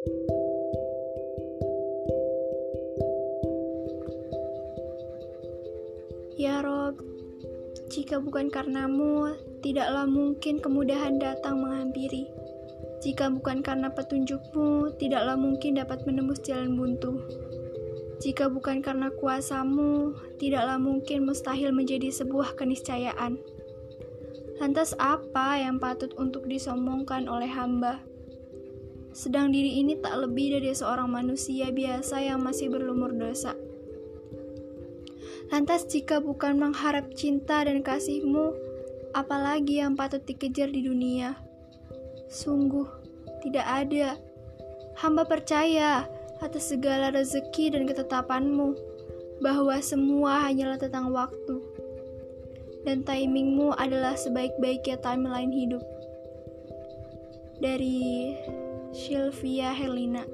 Ya Rob, jika bukan karenamu, tidaklah mungkin kemudahan datang menghampiri. Jika bukan karena petunjukmu, tidaklah mungkin dapat menembus jalan buntu. Jika bukan karena kuasamu, tidaklah mungkin mustahil menjadi sebuah keniscayaan. Lantas apa yang patut untuk disombongkan oleh hamba? Sedang diri ini tak lebih dari seorang manusia biasa yang masih berlumur dosa. Lantas jika bukan mengharap cinta dan kasihmu, apalagi yang patut dikejar di dunia? Sungguh, tidak ada. Hamba percaya atas segala rezeki dan ketetapanmu, bahwa semua hanyalah tentang waktu. Dan timingmu adalah sebaik-baiknya timeline hidup. Dari Sylvia Helena